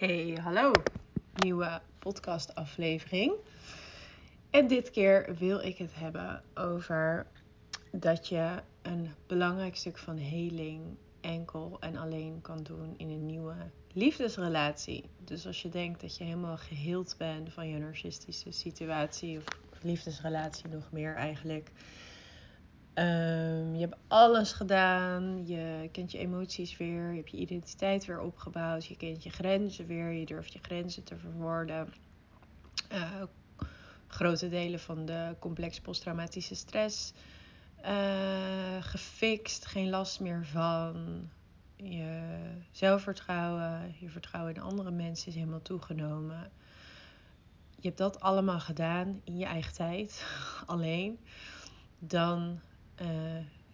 Hey, hallo. Nieuwe podcastaflevering. En dit keer wil ik het hebben over dat je een belangrijk stuk van heling enkel en alleen kan doen in een nieuwe liefdesrelatie. Dus als je denkt dat je helemaal geheeld bent van je narcistische situatie of liefdesrelatie nog meer eigenlijk. Um, je hebt alles gedaan. Je kent je emoties weer. Je hebt je identiteit weer opgebouwd. Je kent je grenzen weer. Je durft je grenzen te verwoorden. Uh, grote delen van de complex posttraumatische stress uh, gefixt. Geen last meer van. Je zelfvertrouwen, je vertrouwen in andere mensen is helemaal toegenomen. Je hebt dat allemaal gedaan in je eigen tijd, alleen. Dan uh,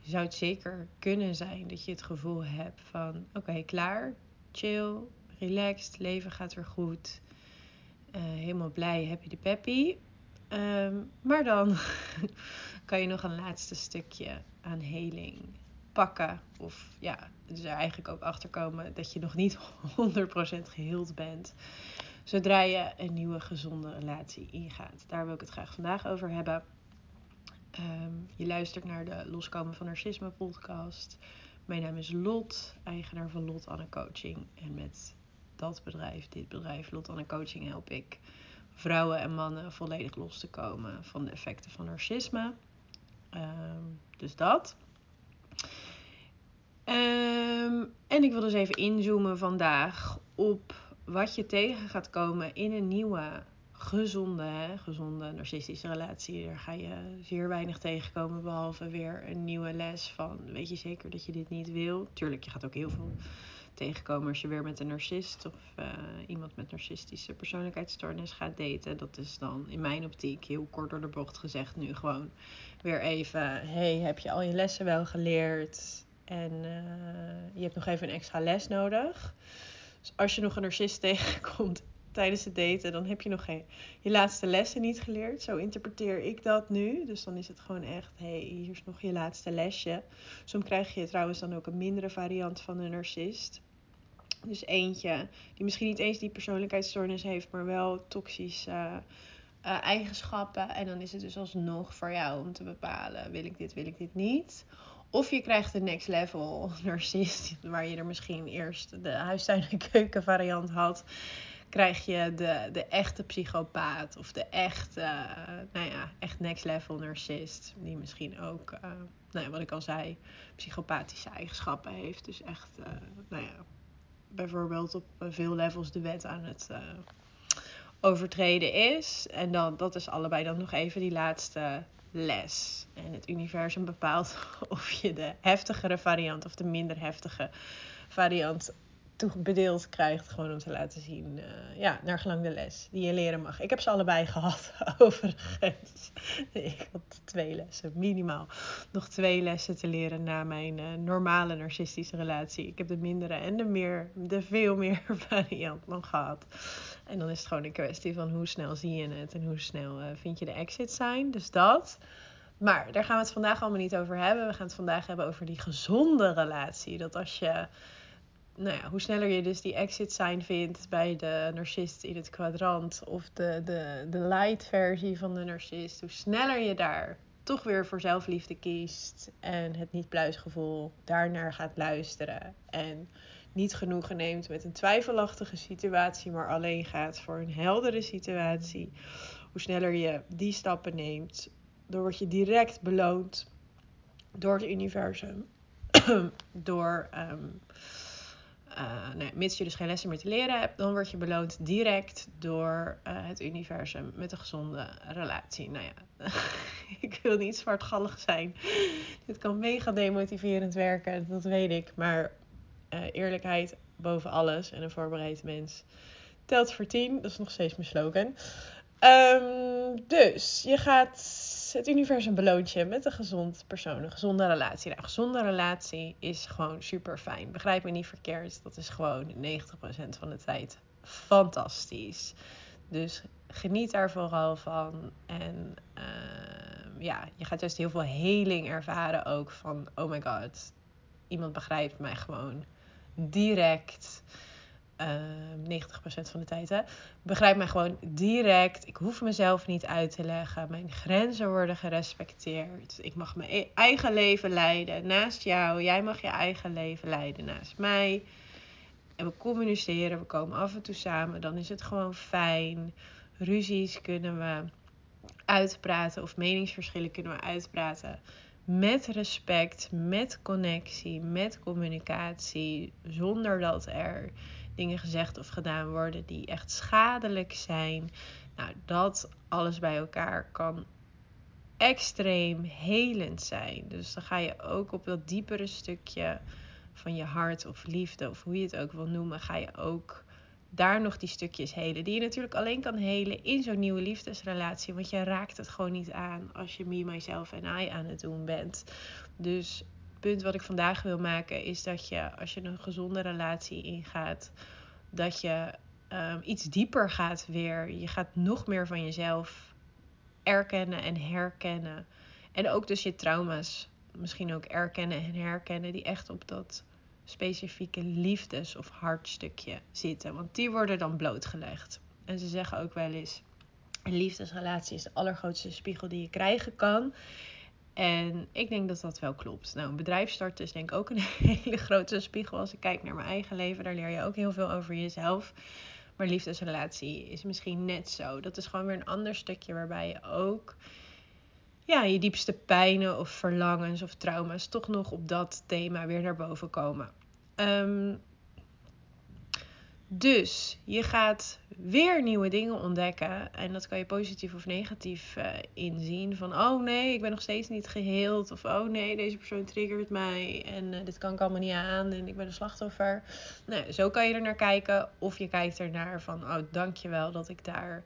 zou het zeker kunnen zijn dat je het gevoel hebt van: oké, klaar, chill, relaxed, leven gaat weer goed. Uh, helemaal blij, happy de peppy. Um, maar dan kan je nog een laatste stukje aan heling pakken. Of ja, dus er eigenlijk ook achter komen dat je nog niet 100% geheeld bent. Zodra je een nieuwe gezonde relatie ingaat. Daar wil ik het graag vandaag over hebben. Um, je luistert naar de Loskomen van Narcisme podcast. Mijn naam is Lot, eigenaar van Lot Anne Coaching. En met dat bedrijf, dit bedrijf, Lot Anne Coaching, help ik vrouwen en mannen volledig los te komen van de effecten van narcisme. Um, dus dat. Um, en ik wil dus even inzoomen vandaag op wat je tegen gaat komen in een nieuwe gezonde, hè, gezonde narcistische relatie. Daar ga je zeer weinig tegenkomen, behalve weer een nieuwe les van weet je zeker dat je dit niet wil. Tuurlijk, je gaat ook heel veel tegenkomen als je weer met een narcist of uh, iemand met narcistische persoonlijkheidsstoornis gaat daten. Dat is dan in mijn optiek heel kort door de bocht gezegd nu gewoon weer even, hey, heb je al je lessen wel geleerd? En uh, je hebt nog even een extra les nodig. Dus als je nog een narcist tegenkomt tijdens het daten, dan heb je nog geen, je laatste lessen niet geleerd. Zo interpreteer ik dat nu. Dus dan is het gewoon echt, hé, hey, hier is nog je laatste lesje. Soms krijg je trouwens dan ook een mindere variant van een narcist. Dus eentje die misschien niet eens die persoonlijkheidsstoornis heeft, maar wel toxische uh, uh, eigenschappen. En dan is het dus alsnog voor jou om te bepalen: wil ik dit, wil ik dit niet. Of je krijgt de next level narcist, waar je er misschien eerst de huistuin- en keuken variant had krijg je de, de echte psychopaat of de echte, uh, nou ja, echt next level narcist. Die misschien ook, uh, nou ja, wat ik al zei, psychopathische eigenschappen heeft. Dus echt, uh, nou ja, bijvoorbeeld op veel levels de wet aan het overtreden is. En dan, dat is allebei dan nog even die laatste les. En het universum bepaalt of je de heftigere variant of de minder heftige variant toebedeeld krijgt. Gewoon om te laten zien, uh, ja, naar gelang de les die je leren mag. Ik heb ze allebei gehad, overigens. Ik had twee lessen, minimaal. Nog twee lessen te leren na mijn uh, normale narcistische relatie. Ik heb de mindere en de, meer, de veel meer variant nog gehad. En dan is het gewoon een kwestie van hoe snel zie je het en hoe snel uh, vind je de exit sign. Dus dat. Maar daar gaan we het vandaag allemaal niet over hebben. We gaan het vandaag hebben over die gezonde relatie. Dat als je nou ja, hoe sneller je dus die exit sign vindt bij de narcist in het kwadrant of de, de, de light versie van de narcist, hoe sneller je daar toch weer voor zelfliefde kiest en het niet-pluisgevoel daarnaar gaat luisteren en niet genoegen neemt met een twijfelachtige situatie, maar alleen gaat voor een heldere situatie, hoe sneller je die stappen neemt, dan word je direct beloond door het universum, door um, uh, mits je dus geen lessen meer te leren hebt, dan word je beloond direct door uh, het universum met een gezonde relatie. Nou ja, ik wil niet zwartgallig zijn. Dit kan mega demotiverend werken, dat weet ik. Maar uh, eerlijkheid boven alles en een voorbereid mens telt voor tien. Dat is nog steeds mijn slogan. Um, dus je gaat het universum beloont je met een gezond persoon, een gezonde relatie. Nou, een gezonde relatie is gewoon super fijn. Begrijp me niet verkeerd. Dat is gewoon 90% van de tijd fantastisch. Dus geniet daar vooral van. En uh, ja, je gaat juist heel veel heling ervaren ook van, oh my god, iemand begrijpt mij gewoon direct. Uh, 90% van de tijd, hè. Begrijp mij gewoon direct. Ik hoef mezelf niet uit te leggen. Mijn grenzen worden gerespecteerd. Ik mag mijn e-, eigen leven leiden naast jou. Jij mag je eigen leven leiden naast mij. En we communiceren, we komen af en toe samen. Dan is het gewoon fijn. Ruzies kunnen we uitpraten of meningsverschillen kunnen we uitpraten. Met respect, met connectie, met communicatie. Zonder dat er dingen gezegd of gedaan worden die echt schadelijk zijn. Nou, dat alles bij elkaar kan extreem helend zijn. Dus dan ga je ook op dat diepere stukje van je hart of liefde, of hoe je het ook wil noemen, ga je ook daar nog die stukjes helen. Die je natuurlijk alleen kan helen in zo'n nieuwe liefdesrelatie. Want je raakt het gewoon niet aan als je me, myself en I aan het doen bent. Dus punt wat ik vandaag wil maken is dat je als je een gezonde relatie ingaat, dat je um, iets dieper gaat weer. Je gaat nog meer van jezelf erkennen en herkennen. En ook dus je trauma's misschien ook erkennen en herkennen die echt op dat specifieke liefdes- of hartstukje zitten. Want die worden dan blootgelegd. En ze zeggen ook wel eens: een liefdesrelatie is de allergrootste spiegel die je krijgen kan. En ik denk dat dat wel klopt. Nou, een bedrijf starten is denk ik ook een hele grote spiegel. Als ik kijk naar mijn eigen leven, daar leer je ook heel veel over jezelf. Maar liefdesrelatie is misschien net zo. Dat is gewoon weer een ander stukje waarbij je ook ja, je diepste pijnen of verlangens of trauma's toch nog op dat thema weer naar boven komen. Ehm, dus je gaat weer nieuwe dingen ontdekken. En dat kan je positief of negatief uh, inzien. Van oh nee, ik ben nog steeds niet geheeld. Of oh nee, deze persoon triggert mij. En uh, dit kan ik allemaal niet aan. En ik ben een slachtoffer. Nou, zo kan je er naar kijken. Of je kijkt ernaar van oh dankjewel dat ik daar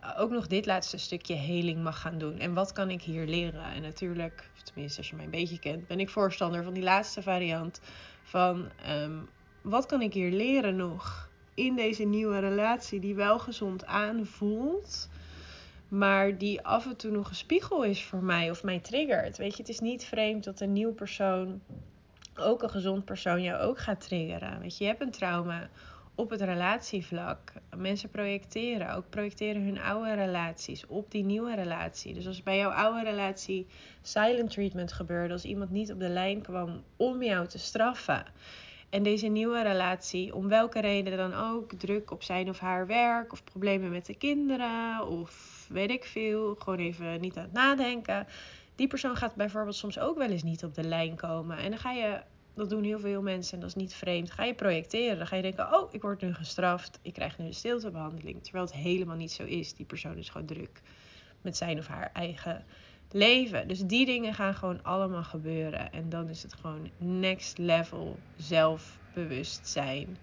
eh, ook nog dit laatste stukje heling mag gaan doen. En wat kan ik hier leren? En natuurlijk, tenminste als je mij een beetje kent, ben ik voorstander van die laatste variant. Van um, wat kan ik hier leren nog in deze nieuwe relatie die wel gezond aanvoelt. Maar die af en toe nog een spiegel is voor mij of mij triggert. Weet je, het is niet vreemd dat een nieuw persoon, ook een gezond persoon, jou ook gaat triggeren. Weet je, je hebt een trauma op het relatievlak. Mensen projecteren, ook projecteren hun oude relaties op die nieuwe relatie. Dus als bij jouw oude relatie silent treatment gebeurde, als iemand niet op de lijn kwam om jou te straffen. En deze nieuwe relatie, om welke reden dan ook, druk op zijn of haar werk, of problemen met de kinderen, of weet ik veel, gewoon even niet aan het nadenken. Die persoon gaat bijvoorbeeld soms ook wel eens niet op de lijn komen. En dan ga je dat doen heel veel mensen en dat is niet vreemd. Ga je projecteren. Dan ga je denken: oh, ik word nu gestraft. Ik krijg nu een stiltebehandeling. Terwijl het helemaal niet zo is. Die persoon is gewoon druk met zijn of haar eigen leven. Dus die dingen gaan gewoon allemaal gebeuren. En dan is het gewoon next level zelfbewustzijn.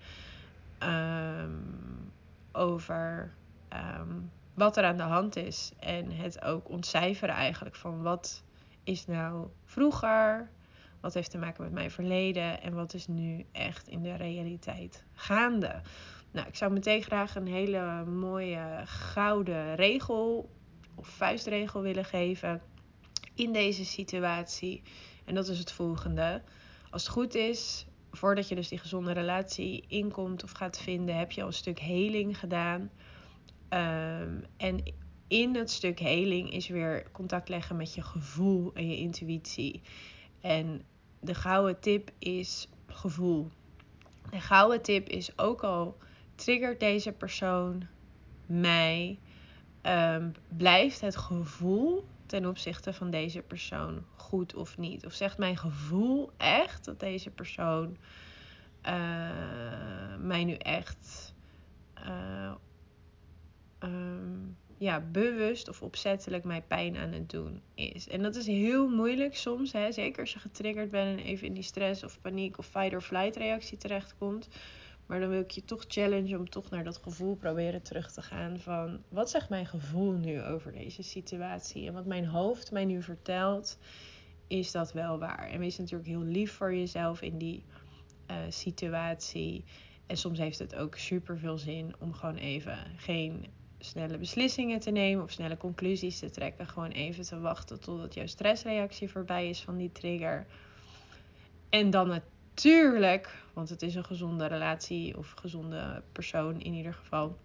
Um, over um, wat er aan de hand is. En het ook ontcijferen eigenlijk van wat is nou vroeger wat heeft te maken met mijn verleden en wat is nu echt in de realiteit gaande? Nou, ik zou meteen graag een hele mooie gouden regel of vuistregel willen geven in deze situatie. En dat is het volgende. Als het goed is, voordat je dus die gezonde relatie inkomt of gaat vinden, heb je al een stuk heling gedaan. Um, en in het stuk heling is weer contact leggen met je gevoel en je intuïtie. En de gouden tip is gevoel. De gouden tip is ook al triggert deze persoon mij, um, blijft het gevoel ten opzichte van deze persoon goed of niet? Of zegt mijn gevoel echt dat deze persoon uh, mij nu echt uh, um, ja, bewust of opzettelijk mij pijn aan het doen is. En dat is heel moeilijk soms, hè? zeker als je getriggerd bent en even in die stress of paniek of fight or flight reactie terechtkomt. Maar dan wil ik je toch challenge om toch naar dat gevoel proberen terug te gaan van wat zegt mijn gevoel nu over deze situatie? En wat mijn hoofd mij nu vertelt, is dat wel waar? En wees natuurlijk heel lief voor jezelf in die uh, situatie. En soms heeft het ook super veel zin om gewoon even geen snelle beslissingen te nemen of snelle conclusies te trekken. Gewoon even te wachten totdat jouw stressreactie voorbij is van die trigger. En dan het Tuurlijk, want het is een gezonde relatie of gezonde persoon in ieder geval.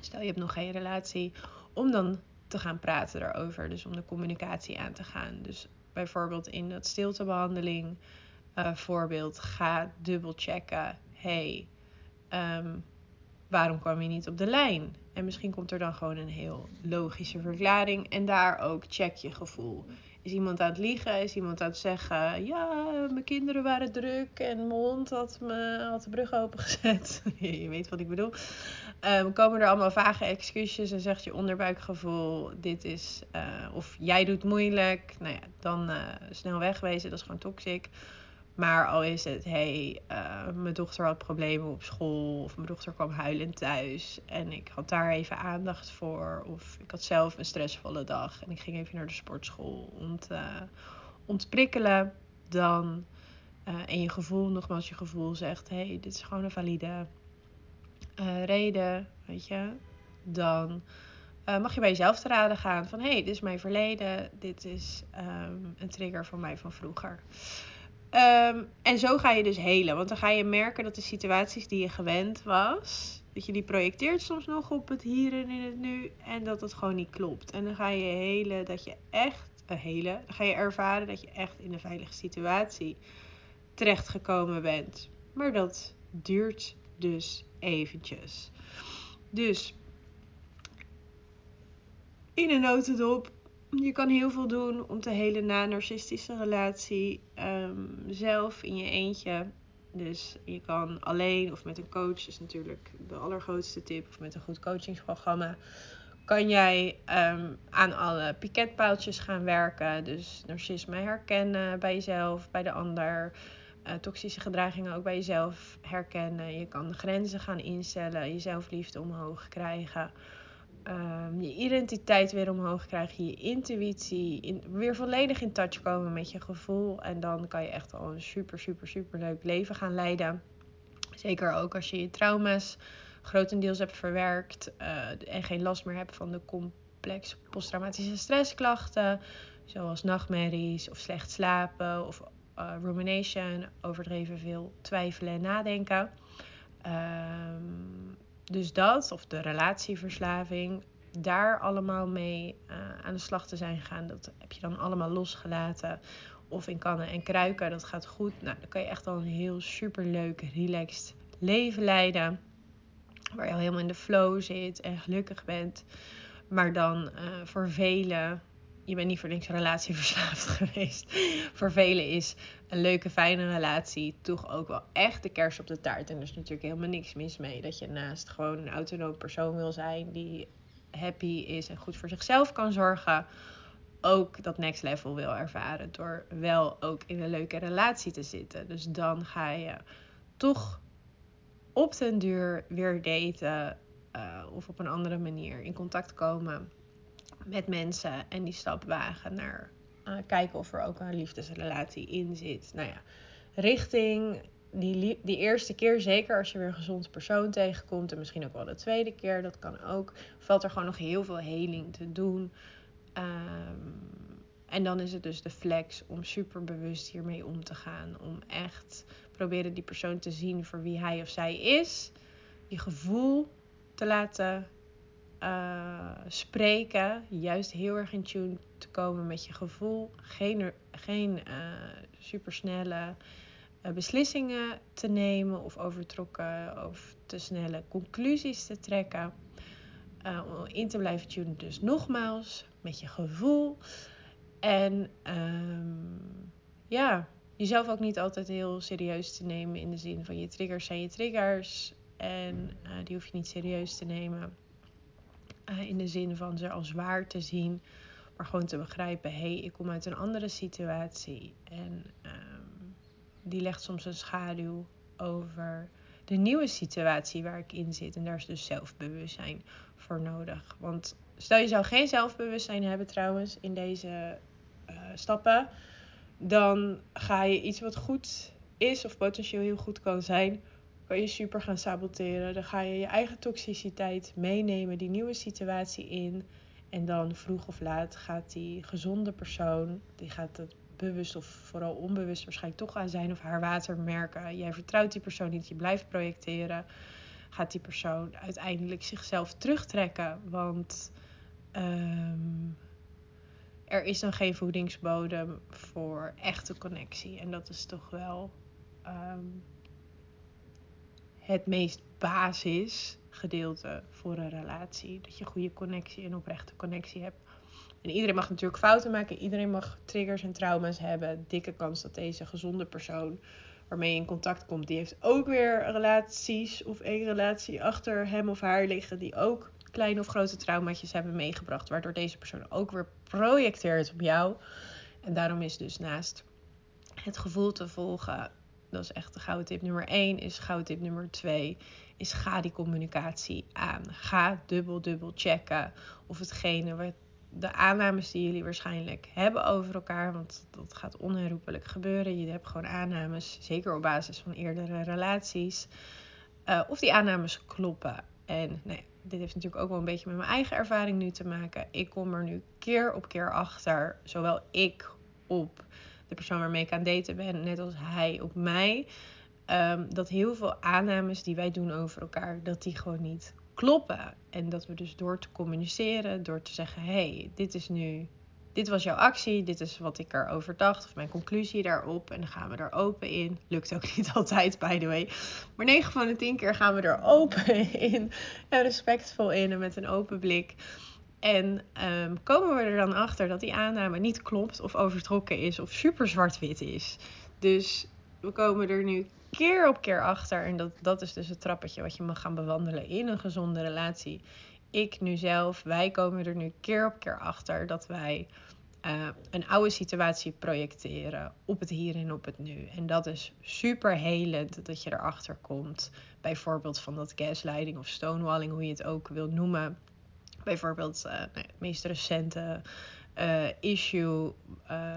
Stel je hebt nog geen relatie, om dan te gaan praten erover. Dus om de communicatie aan te gaan. Dus bijvoorbeeld in dat stiltebehandeling uh, voorbeeld, ga dubbel checken. Hey, um, waarom kwam je niet op de lijn? En misschien komt er dan gewoon een heel logische verklaring. En daar ook check je gevoel. Is iemand aan het liegen? Is iemand aan het zeggen: Ja, mijn kinderen waren druk en mijn hond had, me, had de brug opengezet? je weet wat ik bedoel. Um, komen er allemaal vage excuses en zegt je onderbuikgevoel: Dit is. Uh, of jij doet moeilijk. Nou ja, dan uh, snel wegwezen. Dat is gewoon toxic. Maar al is het, hey, uh, mijn dochter had problemen op school. Of mijn dochter kwam huilend thuis. En ik had daar even aandacht voor. Of ik had zelf een stressvolle dag. En ik ging even naar de sportschool om te ontprikkelen. Dan, uh, en je gevoel, nogmaals je gevoel zegt, hey, dit is gewoon een valide uh, reden, weet je. Dan mag je bij jezelf te raden gaan van, hey, dit is mijn verleden. Dit is um, een trigger voor mij van vroeger. Um, en zo ga je dus helen. Want dan ga je merken dat de situaties die je gewend was, dat je die projecteert soms nog op het hier en in het nu. En dat het gewoon niet klopt. En dan ga je helen dat je echt, uh, helen, dan ga je ervaren dat je echt in een veilige situatie terechtgekomen bent. Maar dat duurt dus eventjes. Dus in een notendop je kan heel veel doen om te helen na een narcistische relatie. Um, zelf in je eentje. Dus je kan alleen of met een coach, is natuurlijk de allergrootste tip, of met een goed coachingsprogramma, kan jij um, aan alle piketpaaltjes gaan werken. Dus narcisme herkennen bij jezelf, bij de ander. Uh, toxische gedragingen ook bij jezelf herkennen. Je kan grenzen gaan instellen, je zelfliefde omhoog krijgen um, je identiteit weer omhoog krijgen, je intuïtie, in, weer volledig in touch komen met je gevoel. En dan kan je echt al een super, super, super leuk leven gaan leiden. Zeker ook als je je trauma's grotendeels hebt verwerkt uh, en geen last meer hebt van de complexe posttraumatische stressklachten, zoals nachtmerries of slecht slapen of uh, rumination, overdreven veel twijfelen en nadenken. Um, dus dat, of de relatieverslaving, daar allemaal mee uh, aan de slag te zijn gegaan. Dat heb je dan allemaal losgelaten. Of in kannen en kruiken, dat gaat goed. Nou, dan kan je echt al een heel superleuk, relaxed leven leiden. Waar je al helemaal in de flow zit en gelukkig bent. Maar dan uh, voor velen je bent niet voor niks relatieverslaafd geweest. voor velen is een leuke, fijne relatie toch ook wel echt de kers op de taart. En er is natuurlijk helemaal niks mis mee dat je naast gewoon een autonoom persoon wil zijn die happy is en goed voor zichzelf kan zorgen. Ook dat next level wil ervaren door wel ook in een leuke relatie te zitten. Dus dan ga je toch op den duur weer daten uh, of op een andere manier in contact komen met mensen en die stap wagen naar uh, kijken of er ook een liefdesrelatie in zit. Nou ja, richting die, die eerste keer, zeker als je weer een gezond persoon tegenkomt, en misschien ook wel de tweede keer, dat kan ook, valt er gewoon nog heel veel heling te doen. Um, en dan is het dus de flex om super bewust hiermee om te gaan. Om echt proberen die persoon te zien voor wie hij of zij is. Je gevoel te laten uh, spreken. Juist heel erg in tune te komen met je gevoel. Geen, geen uh, supersnelle uh, beslissingen te nemen of overtrokken of te snelle conclusies te trekken. om in te blijven tunen, dus nogmaals met je gevoel. En um, ja, jezelf ook niet altijd heel serieus te nemen in de zin van je triggers zijn je triggers. En die hoef je niet serieus te nemen. Uh, in de zin van ze als zwaar te zien, maar gewoon te begrijpen: hé, hey, ik kom uit een andere situatie. En um, die legt soms een schaduw over de nieuwe situatie waar ik in zit. En daar is dus zelfbewustzijn voor nodig. Want stel je zou geen zelfbewustzijn hebben trouwens in deze uh, stappen, dan ga je iets wat goed is of potentieel heel goed kan zijn kan je super gaan saboteren. Dan ga je je eigen toxiciteit meenemen, die nieuwe situatie in. En dan vroeg of laat gaat die gezonde persoon, die gaat het bewust of vooral onbewust waarschijnlijk toch aan zijn of haar water merken. Jij vertrouwt die persoon niet, je blijft projecteren. Gaat die persoon uiteindelijk zichzelf terugtrekken? Want um, er is dan geen voedingsbodem voor echte connectie. En dat is toch wel um, het meest basis gedeelte voor een relatie. Dat je goede connectie en oprechte connectie hebt. En iedereen mag natuurlijk fouten maken. Iedereen mag triggers en trauma's hebben. Dikke kans dat deze gezonde persoon waarmee je in contact komt, die heeft ook weer relaties of een relatie achter hem of haar liggen die ook kleine of grote traumaatjes hebben meegebracht, waardoor deze persoon ook weer projecteert op jou. En daarom is dus naast het gevoel te volgen, dat is echt de gouden tip nummer 1, is gouden tip nummer 2, is ga die communicatie aan. Ga dubbel, dubbel checken of hetgene wat de aannames die jullie waarschijnlijk hebben over elkaar, want dat gaat onherroepelijk gebeuren. Je hebt gewoon aannames, zeker op basis van eerdere relaties, uh, of die aannames kloppen. En nou dit heeft natuurlijk ook wel een beetje met mijn eigen ervaring nu te maken. Ik kom er nu keer op keer achter, zowel ik op de persoon waarmee ik aan daten ben, net als hij op mij, um, dat heel veel aannames die wij doen over elkaar, dat die gewoon niet kloppen. En dat we dus door te communiceren, door te zeggen: hey, dit is nu dit was jouw actie, dit is wat ik erover dacht, of mijn conclusie daarop. En dan gaan we er open in. Lukt ook niet altijd, by the way. Maar 9 van de 10 keer gaan we er open in. En respectvol in en met een open blik. En um, komen we er dan achter dat die aanname niet klopt, of overtrokken is, of super zwart-wit is. Dus we komen er nu keer op keer achter. En dat, dat is dus het trappetje wat je mag gaan bewandelen in een gezonde relatie ik nu zelf, wij komen er nu keer op keer achter dat wij uh, een oude situatie projecteren op het hier en op het nu. En dat is super helend dat je erachter komt. Bijvoorbeeld van dat gaslighting of stonewalling, hoe je het ook wil noemen. Bijvoorbeeld uh, het meest recente uh, issue,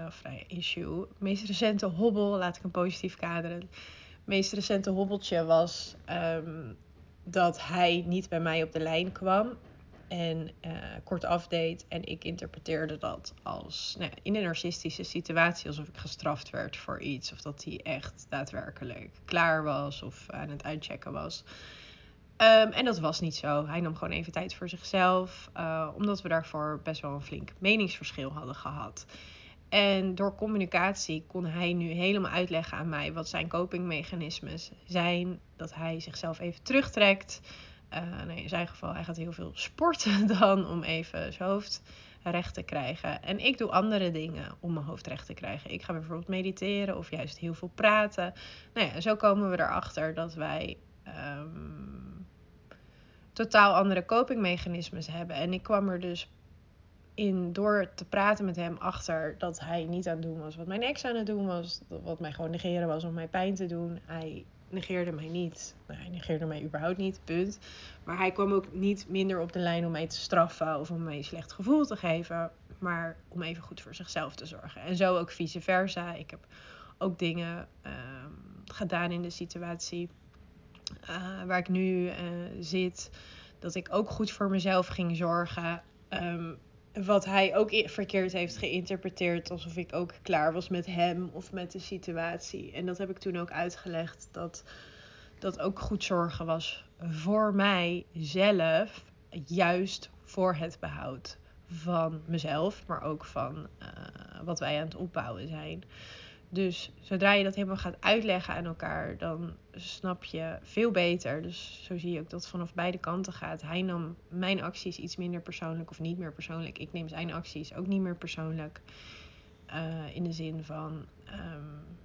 of nee, issue, het meest recente hobbel, laat ik een positief kaderen. Het meest recente hobbeltje was um, dat hij niet bij mij op de lijn kwam en uh, kort afdeed. En ik interpreteerde dat als nou, in een narcistische situatie, alsof ik gestraft werd voor iets. Of dat hij echt daadwerkelijk klaar was of aan het uitchecken was. Um, en dat was niet zo. Hij nam gewoon even tijd voor zichzelf, uh, omdat we daarvoor best wel een flink meningsverschil hadden gehad. En door communicatie kon hij nu helemaal uitleggen aan mij wat zijn copingmechanismes zijn. Dat hij zichzelf even terugtrekt. Uh, nee, in zijn geval, hij gaat heel veel sporten dan om even zijn hoofd recht te krijgen. En ik doe andere dingen om mijn hoofd recht te krijgen. Ik ga bijvoorbeeld mediteren of juist heel veel praten. Nou ja, zo komen we erachter dat wij um, totaal andere copingmechanismes hebben. En ik kwam er dus in door te praten met hem achter dat hij niet aan het doen was wat mijn ex aan het doen was. Wat mij gewoon negeren was om mij pijn te doen. Hij negeerde mij niet. Nou, hij negeerde mij überhaupt niet, punt. Maar hij kwam ook niet minder op de lijn om mij te straffen of om mij een slecht gevoel te geven. Maar om even goed voor zichzelf te zorgen. En zo ook vice versa. Ik heb ook dingen uh, gedaan in de situatie uh, waar ik nu uh, zit. Dat ik ook goed voor mezelf ging zorgen. Um, wat hij ook verkeerd heeft geïnterpreteerd. Alsof ik ook klaar was met hem of met de situatie. En dat heb ik toen ook uitgelegd. Dat dat ook goed zorgen was voor mijzelf. Juist voor het behoud van mezelf. Maar ook van uh, wat wij aan het opbouwen zijn. Dus zodra je dat helemaal gaat uitleggen aan elkaar, dan snap je veel beter. Dus zo zie je ook dat het vanaf beide kanten gaat. Hij nam mijn acties iets minder persoonlijk of niet meer persoonlijk. Ik neem zijn acties ook niet meer persoonlijk. Uh, in de zin van um,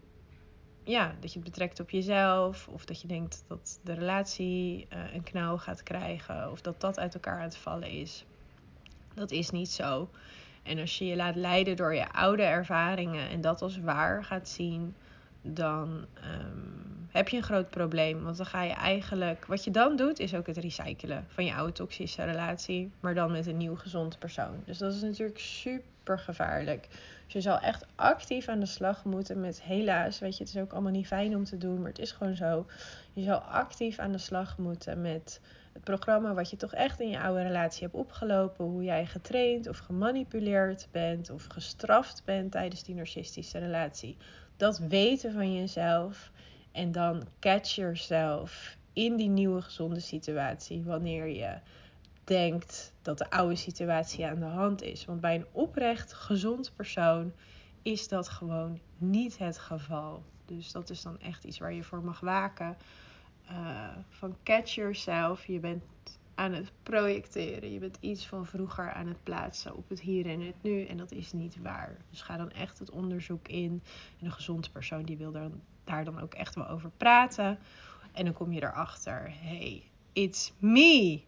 ja, dat je het betrekt op jezelf. Of dat je denkt dat de relatie uh, een knauw gaat krijgen. Of dat dat uit elkaar aan het vallen is. Dat is niet zo. En als je je laat leiden door je oude ervaringen en dat als waar gaat zien, dan um, heb je een groot probleem. Want dan ga je eigenlijk, wat je dan doet, is ook het recyclen van je oude toxische relatie, maar dan met een nieuw gezond persoon. Dus dat is natuurlijk super gevaarlijk. Dus je zal echt actief aan de slag moeten met, helaas, weet je, het is ook allemaal niet fijn om te doen, maar het is gewoon zo. Je zal actief aan de slag moeten met het programma wat je toch echt in je oude relatie hebt opgelopen, hoe jij getraind of gemanipuleerd bent of gestraft bent tijdens die narcistische relatie. Dat weten van jezelf en dan catch yourself in die nieuwe gezonde situatie wanneer je denkt dat de oude situatie aan de hand is. Want bij een oprecht gezond persoon is dat gewoon niet het geval. Dus dat is dan echt iets waar je voor mag waken. Uh, van catch yourself. Je bent aan het projecteren. Je bent iets van vroeger aan het plaatsen op het hier en het nu. En dat is niet waar. Dus ga dan echt het onderzoek in. En een gezond persoon die wil dan, daar dan ook echt wel over praten. En dan kom je erachter. Hey, it's me.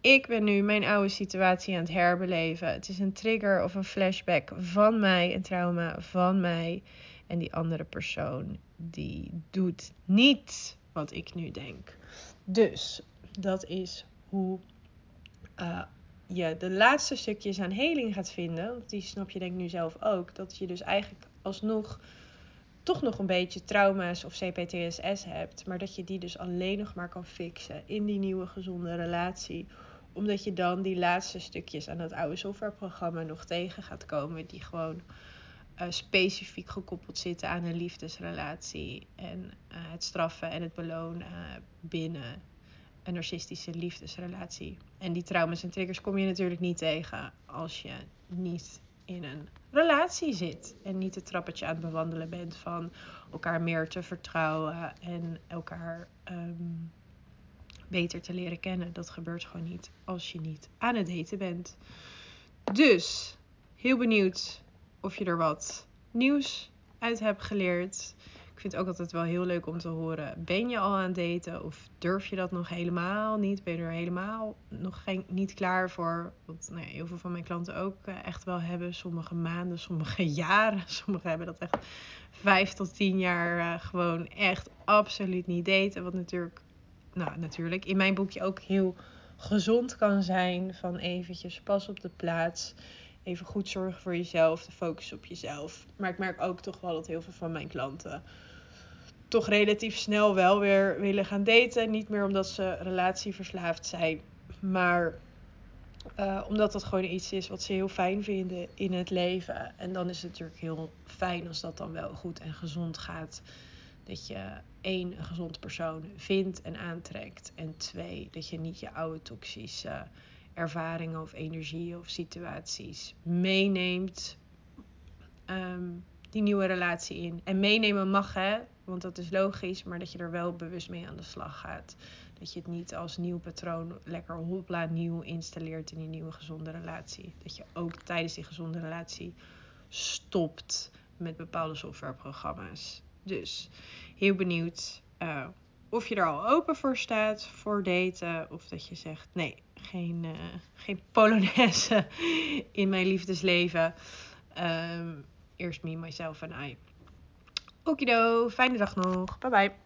Ik ben nu mijn oude situatie aan het herbeleven. Het is een trigger of een flashback van mij, een trauma van mij. En die andere persoon die doet niet wat ik nu denk. Dus dat is hoe uh, je de laatste stukjes aan heling gaat vinden. Want die snap je denk ik nu zelf ook. Dat je dus eigenlijk alsnog toch nog een beetje trauma's of CPTSS hebt. Maar dat je die dus alleen nog maar kan fixen in die nieuwe gezonde relatie omdat je dan die laatste stukjes aan het oude softwareprogramma nog tegen gaat komen. Die gewoon uh, specifiek gekoppeld zitten aan een liefdesrelatie. En uh, het straffen en het belonen binnen een narcistische liefdesrelatie. En die trauma's en triggers kom je natuurlijk niet tegen als je niet in een relatie zit. En niet het trappetje aan het bewandelen bent van elkaar meer te vertrouwen en elkaar um, beter te leren kennen. Dat gebeurt gewoon niet als je niet aan het daten bent. Dus heel benieuwd of je er wat nieuws uit hebt geleerd. Ik vind het ook altijd wel heel leuk om te horen. Ben je al aan het daten of durf je dat nog helemaal niet? Ben je er helemaal nog geen, niet klaar voor? Want nou heel veel van mijn klanten ook eh, echt wel hebben. Sommige maanden, sommige jaren. Sommigen hebben dat echt vijf tot tien jaar uh, gewoon echt absoluut niet daten. Wat natuurlijk, nou natuurlijk in mijn boekje ook heel gezond kan zijn. Van eventjes pas op de plaats even goed zorgen voor jezelf, de focus op jezelf. Maar ik merk ook toch wel dat heel veel van mijn klanten toch relatief snel wel weer willen gaan daten. Niet meer omdat ze relatieverslaafd zijn, maar uh, omdat dat gewoon iets is wat ze heel fijn vinden in het leven. En dan is het natuurlijk heel fijn als dat dan wel goed en gezond gaat. Dat je één, een gezond persoon vindt en aantrekt. En twee, dat je niet je oude toxische ervaringen of energie of situaties meeneemt. Um, die nieuwe relatie in. En meenemen mag hè, want dat is logisch, maar dat je er wel bewust mee aan de slag gaat. Dat je het niet als nieuw patroon lekker hopla nieuw installeert in die nieuwe gezonde relatie. Dat je ook tijdens die gezonde relatie stopt met bepaalde softwareprogramma's. Dus heel benieuwd uh, of je er al open voor staat voor daten. Of dat je zegt nee, geen, uh, geen polonaise in mijn liefdesleven. Um, eerst me, myself en I. Okido, fijne dag nog. Bye bye.